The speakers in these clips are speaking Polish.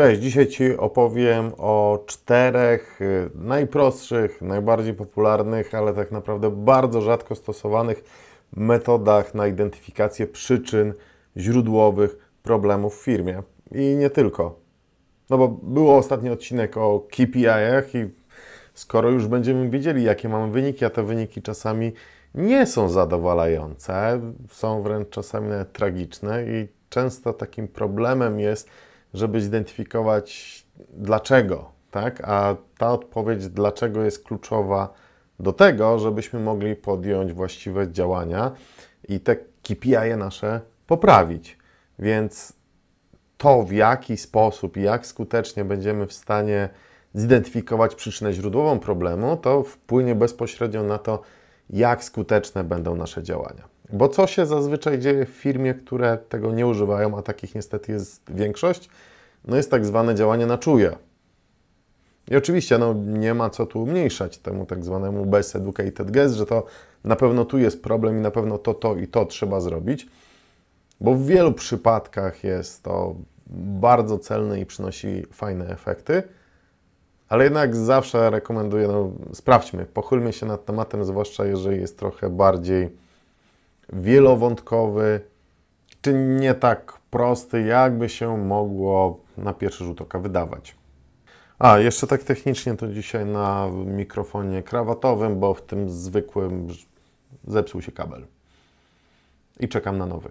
Cześć, dzisiaj Ci opowiem o czterech y, najprostszych, najbardziej popularnych, ale tak naprawdę bardzo rzadko stosowanych metodach na identyfikację przyczyn źródłowych problemów w firmie. I nie tylko. No bo był ostatni odcinek o KPI-ach i skoro już będziemy wiedzieli, jakie mamy wyniki, a te wyniki czasami nie są zadowalające, są wręcz czasami nawet tragiczne i często takim problemem jest, żeby zidentyfikować dlaczego, tak? A ta odpowiedź dlaczego jest kluczowa do tego, żebyśmy mogli podjąć właściwe działania i te KPI nasze poprawić. Więc to, w jaki sposób i jak skutecznie będziemy w stanie zidentyfikować przyczynę źródłową problemu, to wpłynie bezpośrednio na to, jak skuteczne będą nasze działania. Bo co się zazwyczaj dzieje w firmie, które tego nie używają, a takich niestety jest większość, no jest tak zwane działanie na czuje. I oczywiście no, nie ma co tu umniejszać temu tak zwanemu best educated guess, że to na pewno tu jest problem i na pewno to, to i to trzeba zrobić, bo w wielu przypadkach jest to bardzo celne i przynosi fajne efekty, ale jednak zawsze rekomenduję, no sprawdźmy, pochylmy się nad tematem, zwłaszcza jeżeli jest trochę bardziej wielowątkowy, czy nie tak prosty, jakby się mogło na pierwszy rzut oka wydawać. A, jeszcze tak technicznie to dzisiaj na mikrofonie krawatowym, bo w tym zwykłym zepsuł się kabel. I czekam na nowy.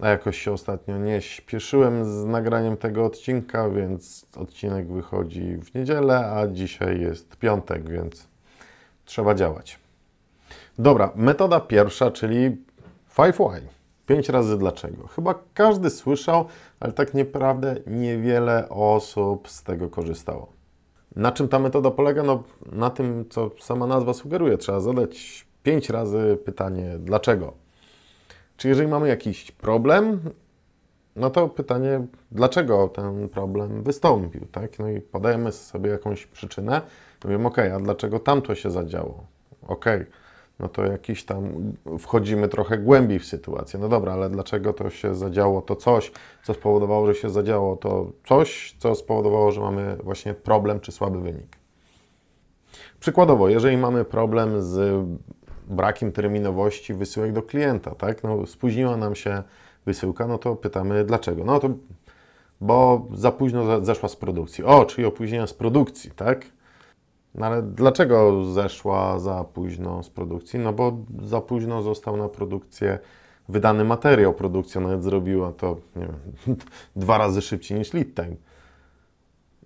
A jakoś się ostatnio nie śpieszyłem z nagraniem tego odcinka, więc odcinek wychodzi w niedzielę, a dzisiaj jest piątek, więc trzeba działać. Dobra, metoda pierwsza, czyli 5Y. Pięć razy dlaczego. Chyba każdy słyszał, ale tak naprawdę niewiele osób z tego korzystało. Na czym ta metoda polega? No, na tym, co sama nazwa sugeruje. Trzeba zadać pięć razy pytanie dlaczego. Czy jeżeli mamy jakiś problem, no to pytanie, dlaczego ten problem wystąpił, tak? No i podajemy sobie jakąś przyczynę. Mówimy, ok, a dlaczego tamto się zadziało? Ok, no to jakiś tam wchodzimy trochę głębiej w sytuację. No dobra, ale dlaczego to się zadziało to coś, co spowodowało, że się zadziało to coś, co spowodowało, że mamy właśnie problem czy słaby wynik. Przykładowo, jeżeli mamy problem z brakiem terminowości wysyłek do klienta, tak? No, spóźniła nam się wysyłka, no to pytamy dlaczego. No to bo za późno zeszła z produkcji. O, czyli opóźnienia z produkcji, tak? No ale dlaczego zeszła za późno z produkcji? No bo za późno został na produkcję wydany materiał. Produkcja nawet zrobiła to nie wiem, dwa razy szybciej niż lead time.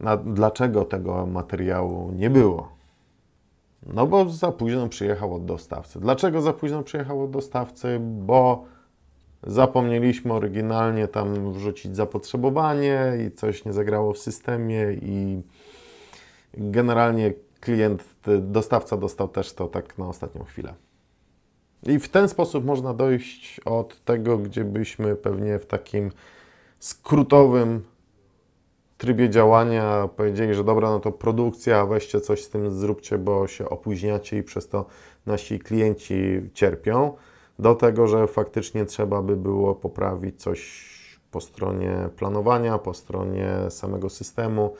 No, dlaczego tego materiału nie było? No bo za późno przyjechał od dostawcy. Dlaczego za późno przyjechał od dostawcy? Bo zapomnieliśmy oryginalnie tam wrzucić zapotrzebowanie i coś nie zagrało w systemie i generalnie klient, dostawca dostał też to tak na ostatnią chwilę. I w ten sposób można dojść od tego, gdzie byśmy pewnie w takim skrótowym trybie działania powiedzieli, że dobra, no to produkcja, weźcie coś z tym zróbcie, bo się opóźniacie i przez to nasi klienci cierpią, do tego, że faktycznie trzeba by było poprawić coś po stronie planowania, po stronie samego systemu,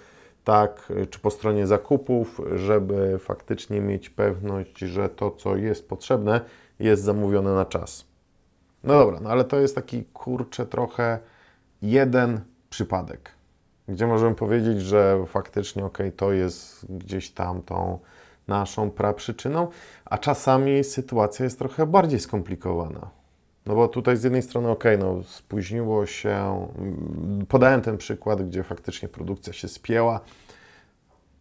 tak, czy po stronie zakupów, żeby faktycznie mieć pewność, że to, co jest potrzebne, jest zamówione na czas. No dobra, no ale to jest taki kurczę trochę jeden przypadek, gdzie możemy powiedzieć, że faktycznie ok, to jest gdzieś tam tą naszą praprzyczyną, a czasami sytuacja jest trochę bardziej skomplikowana. No bo tutaj z jednej strony, ok, no spóźniło się, podałem ten przykład, gdzie faktycznie produkcja się spięła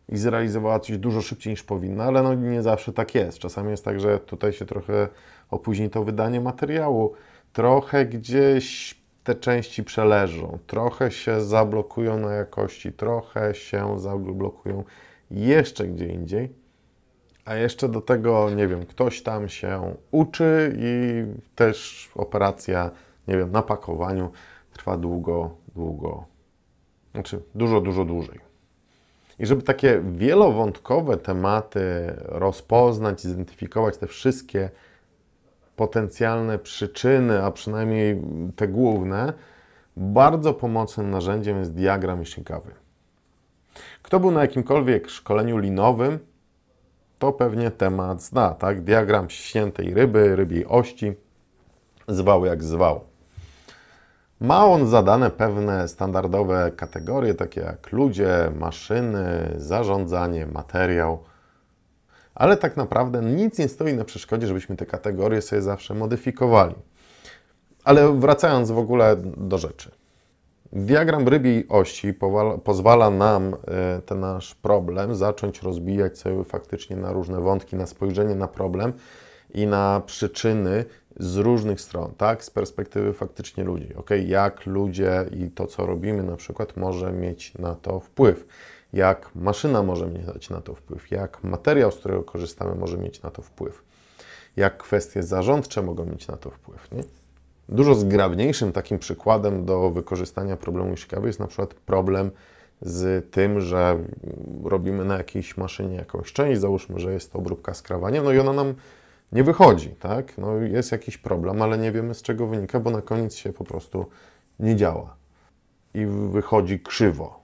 i zrealizowała coś dużo szybciej niż powinna, ale no nie zawsze tak jest. Czasami jest tak, że tutaj się trochę opóźni to wydanie materiału, trochę gdzieś te części przeleżą, trochę się zablokują na jakości, trochę się zablokują jeszcze gdzie indziej. A jeszcze do tego, nie wiem, ktoś tam się uczy i też operacja, nie wiem, na pakowaniu trwa długo, długo, znaczy dużo, dużo dłużej. I żeby takie wielowątkowe tematy rozpoznać, zidentyfikować te wszystkie potencjalne przyczyny, a przynajmniej te główne, Bardzo pomocnym narzędziem jest diagram Ishikawy. Kto był na jakimkolwiek szkoleniu linowym, to pewnie temat zna, tak? Diagram ściętej ryby, rybiej ości, zwał jak zwał. Ma on zadane pewne standardowe kategorie, takie jak ludzie, maszyny, zarządzanie, materiał, ale tak naprawdę nic nie stoi na przeszkodzie, żebyśmy te kategorie sobie zawsze modyfikowali. Ale wracając w ogóle do rzeczy. Diagram rybiej osi pozwala nam e, ten nasz problem zacząć rozbijać sobie faktycznie na różne wątki, na spojrzenie na problem i na przyczyny z różnych stron, tak? Z perspektywy faktycznie ludzi. Ok, jak ludzie i to, co robimy, na przykład, może mieć na to wpływ. Jak maszyna może mieć na to wpływ, jak materiał, z którego korzystamy, może mieć na to wpływ, jak kwestie zarządcze mogą mieć na to wpływ. Nie? Dużo zgrabniejszym takim przykładem do wykorzystania problemu ciekawy jest na przykład problem z tym, że robimy na jakiejś maszynie jakąś część, załóżmy, że jest to obróbka skrawania, no i ona nam nie wychodzi, tak? No jest jakiś problem, ale nie wiemy z czego wynika, bo na koniec się po prostu nie działa i wychodzi krzywo.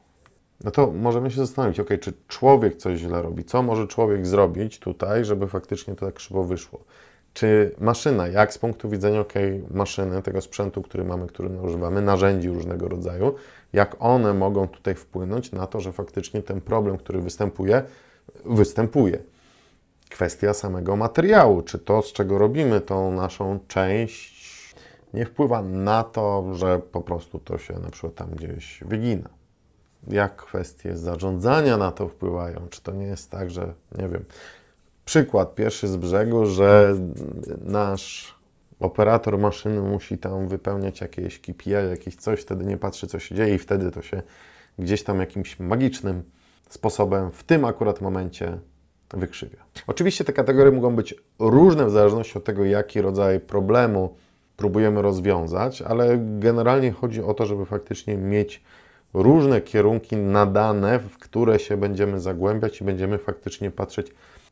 No to możemy się zastanowić, ok, czy człowiek coś źle robi? Co może człowiek zrobić tutaj, żeby faktycznie to tak krzywo wyszło? Czy maszyna, jak z punktu widzenia ok, maszyny, tego sprzętu, który mamy, który używamy, narzędzi różnego rodzaju, jak one mogą tutaj wpłynąć na to, że faktycznie ten problem, który występuje, występuje. Kwestia samego materiału, czy to, z czego robimy tą naszą część, nie wpływa na to, że po prostu to się na przykład tam gdzieś wygina. Jak kwestie zarządzania na to wpływają? Czy to nie jest tak, że nie wiem, przykład pierwszy z brzegu, że nasz operator maszyny musi tam wypełniać jakieś KPI, jakieś coś, wtedy nie patrzy, co się dzieje i wtedy to się gdzieś tam jakimś magicznym sposobem w tym akurat momencie wykrzywia. Oczywiście te kategorie mogą być różne w zależności od tego, jaki rodzaj problemu próbujemy rozwiązać, ale generalnie chodzi o to, żeby faktycznie mieć różne kierunki nadane, w które się będziemy zagłębiać i będziemy faktycznie patrzeć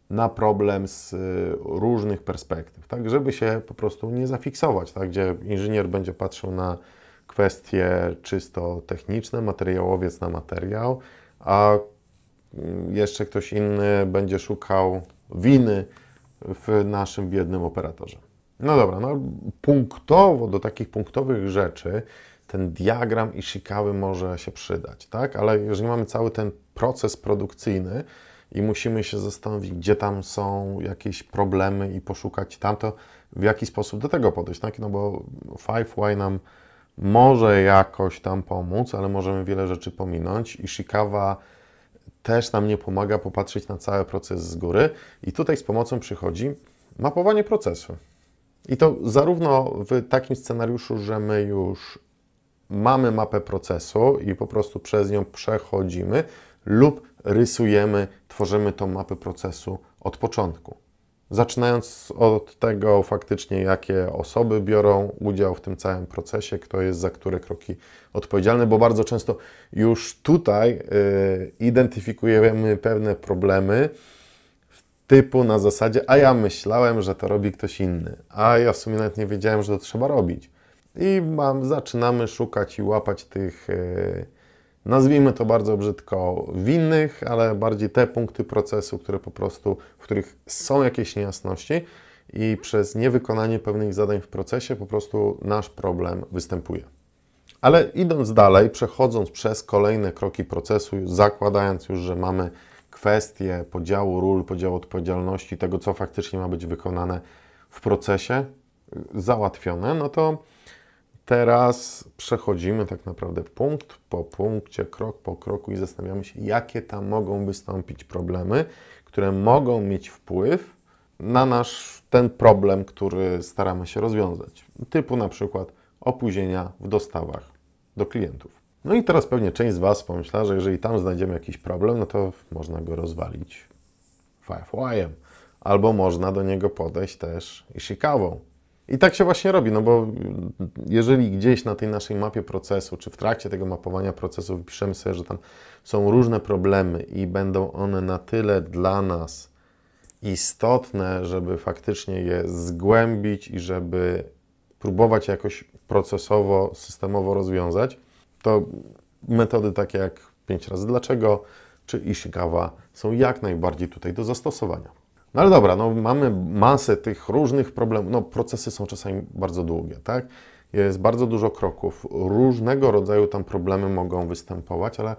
na problem z y, różnych perspektyw, tak, żeby się po prostu nie zafiksować, tak, gdzie inżynier będzie patrzył na kwestie czysto techniczne, materiałowiec na materiał, a mm, jeszcze ktoś inny będzie szukał winy w naszym biednym operatorze. No dobra, no punktowo do takich punktowych rzeczy ten diagram i sikały może się przydać, tak? Ale jeżeli mamy cały ten proces produkcyjny, i musimy się zastanowić, gdzie tam są jakieś problemy i poszukać tamto, w jaki sposób do tego podejść, tak? No bo 5Y nam może jakoś tam pomóc, ale możemy wiele rzeczy pominąć i Shikawa też nam nie pomaga popatrzeć na cały proces z góry i tutaj z pomocą przychodzi mapowanie procesu. I to zarówno w takim scenariuszu, że my już mamy mapę procesu i po prostu przez nią przechodzimy, lub rysujemy, tworzymy tą mapę procesu od początku. Zaczynając od tego faktycznie, jakie osoby biorą udział w tym całym procesie, kto jest za które kroki odpowiedzialny, bo bardzo często już tutaj y, identyfikujemy pewne problemy typu na zasadzie, a ja myślałem, że to robi ktoś inny, a ja w sumie nawet nie wiedziałem, że to trzeba robić. I mam, zaczynamy szukać i łapać tych y, nazwijmy to bardzo brzydko, winnych, ale bardziej te punkty procesu, które po prostu, w których są jakieś niejasności i przez niewykonanie pewnych zadań w procesie po prostu nasz problem występuje. Ale idąc dalej, przechodząc przez kolejne kroki procesu, zakładając już, że mamy kwestię podziału ról, podziału odpowiedzialności, tego co faktycznie ma być wykonane w procesie, załatwione, no to Teraz przechodzimy tak naprawdę punkt po punkcie, krok po kroku i zastanawiamy się, jakie tam mogą wystąpić problemy, które mogą mieć wpływ na nasz ten problem, który staramy się rozwiązać. Typu na przykład opóźnienia w dostawach do klientów. No i teraz pewnie część z Was pomyśla, że jeżeli tam znajdziemy jakiś problem, no to można go rozwalić Fireflyem, albo można do niego podejść też i. I tak się właśnie robi, no bo jeżeli gdzieś na tej naszej mapie procesu, czy w trakcie tego mapowania procesu wypiszemy sobie, że tam są różne problemy i będą one na tyle dla nas istotne, żeby faktycznie je zgłębić i żeby próbować jakoś procesowo, systemowo rozwiązać, to metody takie jak 5 razy dlaczego czy Ishikawa są jak najbardziej tutaj do zastosowania. No ale dobra, no mamy masę tych różnych problemów. No procesy są czasami bardzo długie, tak? Jest bardzo dużo kroków. Różnego rodzaju tam problemy mogą występować, ale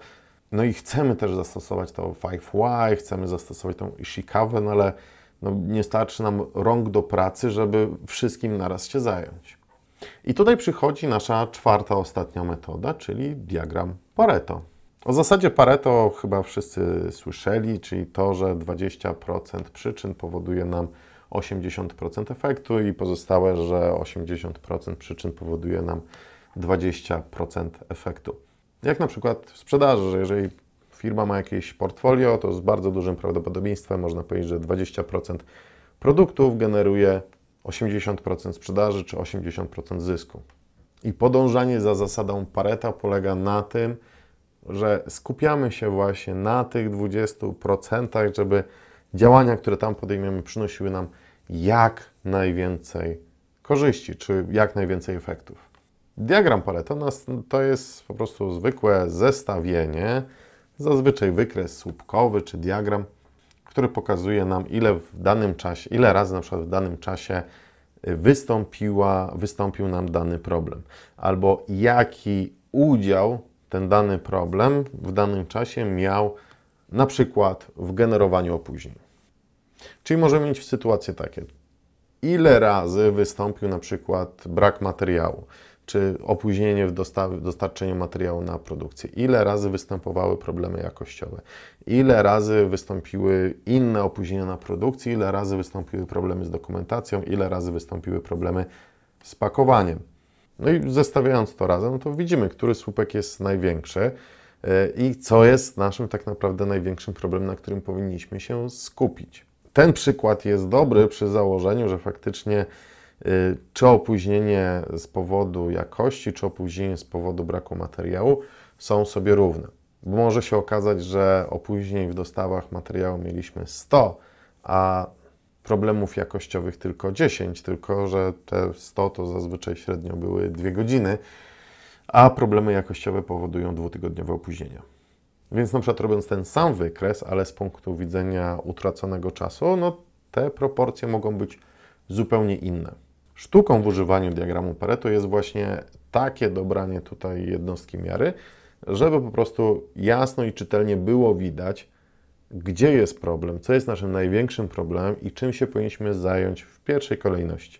no i chcemy też zastosować to 5Y, chcemy zastosować tą Ishikawę, no ale no nie starczy nam rąk do pracy, żeby wszystkim naraz się zająć. I tutaj przychodzi nasza czwarta, ostatnia metoda, czyli diagram Pareto. O zasadzie Pareto chyba wszyscy słyszeli, czyli to, że 20% przyczyn powoduje nam 80% efektu i pozostałe, że 80% przyczyn powoduje nam 20% efektu. Jak na przykład w sprzedaży, że jeżeli firma ma jakieś portfolio, to z bardzo dużym prawdopodobieństwem można powiedzieć, że 20% produktów generuje 80% sprzedaży czy 80% zysku. I podążanie za zasadą Pareta polega na tym, że skupiamy się właśnie na tych 20%, żeby działania, które tam podejmiemy, przynosiły nam jak najwięcej korzyści, czy jak najwięcej efektów. Diagram Pareto to jest po prostu zwykłe zestawienie, zazwyczaj wykres słupkowy czy diagram, który pokazuje nam, ile w danym czasie, ile razy na przykład w danym czasie wystąpiła, wystąpił nam dany problem, albo jaki udział ten dany problem w danym czasie miał na przykład w generowaniu opóźnień. Czyli możemy mieć sytuacje takie, ile razy wystąpił na przykład brak materiału, czy opóźnienie w dostarczeniu materiału na produkcję, ile razy występowały problemy jakościowe, ile razy wystąpiły inne opóźnienia na produkcji, ile razy wystąpiły problemy z dokumentacją, ile razy wystąpiły problemy z pakowaniem. No i zestawiając to razem, to widzimy, który słupek jest największy e, i co jest naszym tak naprawdę największym problemem, na którym powinniśmy się skupić. Ten przykład jest dobry przy założeniu, że faktycznie y, czy opóźnienie z powodu jakości, czy opóźnienie z powodu braku materiału są sobie równe. Bo może się okazać, że opóźnień w dostawach materiału mieliśmy 100, a problemów jakościowych tylko 10, tylko że te 100 to zazwyczaj średnio były 2 godziny, a problemy jakościowe powodują dwutygodniowe opóźnienia. Więc na przykład robiąc ten sam wykres, ale z punktu widzenia utraconego czasu, no te proporcje mogą być zupełnie inne. Sztuką w używaniu diagramu Pareto jest właśnie takie dobranie tutaj jednostki miary, żeby po prostu jasno i czytelnie było widać, gdzie jest problem, co jest naszym największym problemem i czym się powinniśmy zająć w pierwszej kolejności.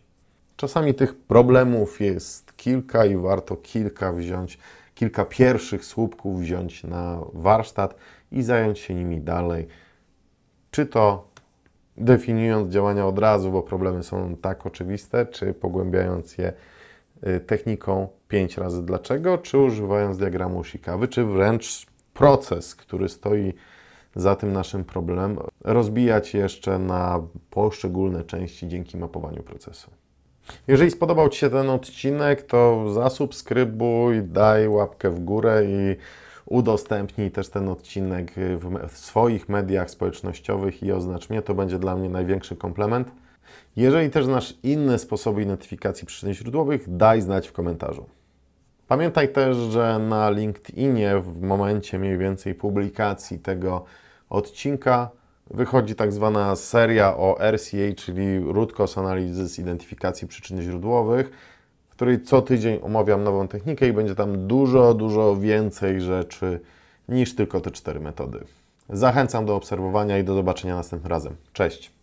Czasami tych problemów jest kilka i warto kilka wziąć kilka pierwszych słupków wziąć na warsztat i zająć się nimi dalej. Czy to definiując działania od razu, bo problemy są tak oczywiste, czy pogłębiając je y, techniką 5 razy dlaczego, czy używając diagramu Shikawy, czy wręcz proces, który stoi za tym naszym problemem, rozbijać jeszcze na poszczególne części dzięki mapowaniu procesu. Jeżeli spodobał Ci się ten odcinek, to zasubskrybuj, daj łapkę w górę i udostępnij też ten odcinek w swoich mediach społecznościowych i oznacz mnie, to będzie dla mnie największy komplement. Jeżeli też znasz inne sposoby identyfikacji przyczyn źródłowych, daj znać w komentarzu. Pamiętaj też, że na LinkedInie w momencie mniej więcej publikacji tego odcinka wychodzi tak zwana seria o RCA, czyli Root Analysis Identyfikacji Przyczyn Źródłowych, w której co tydzień omawiam nową technikę i będzie tam dużo, dużo więcej rzeczy niż tylko te cztery metody. Zachęcam do obserwowania i do zobaczenia następnym razem. Cześć!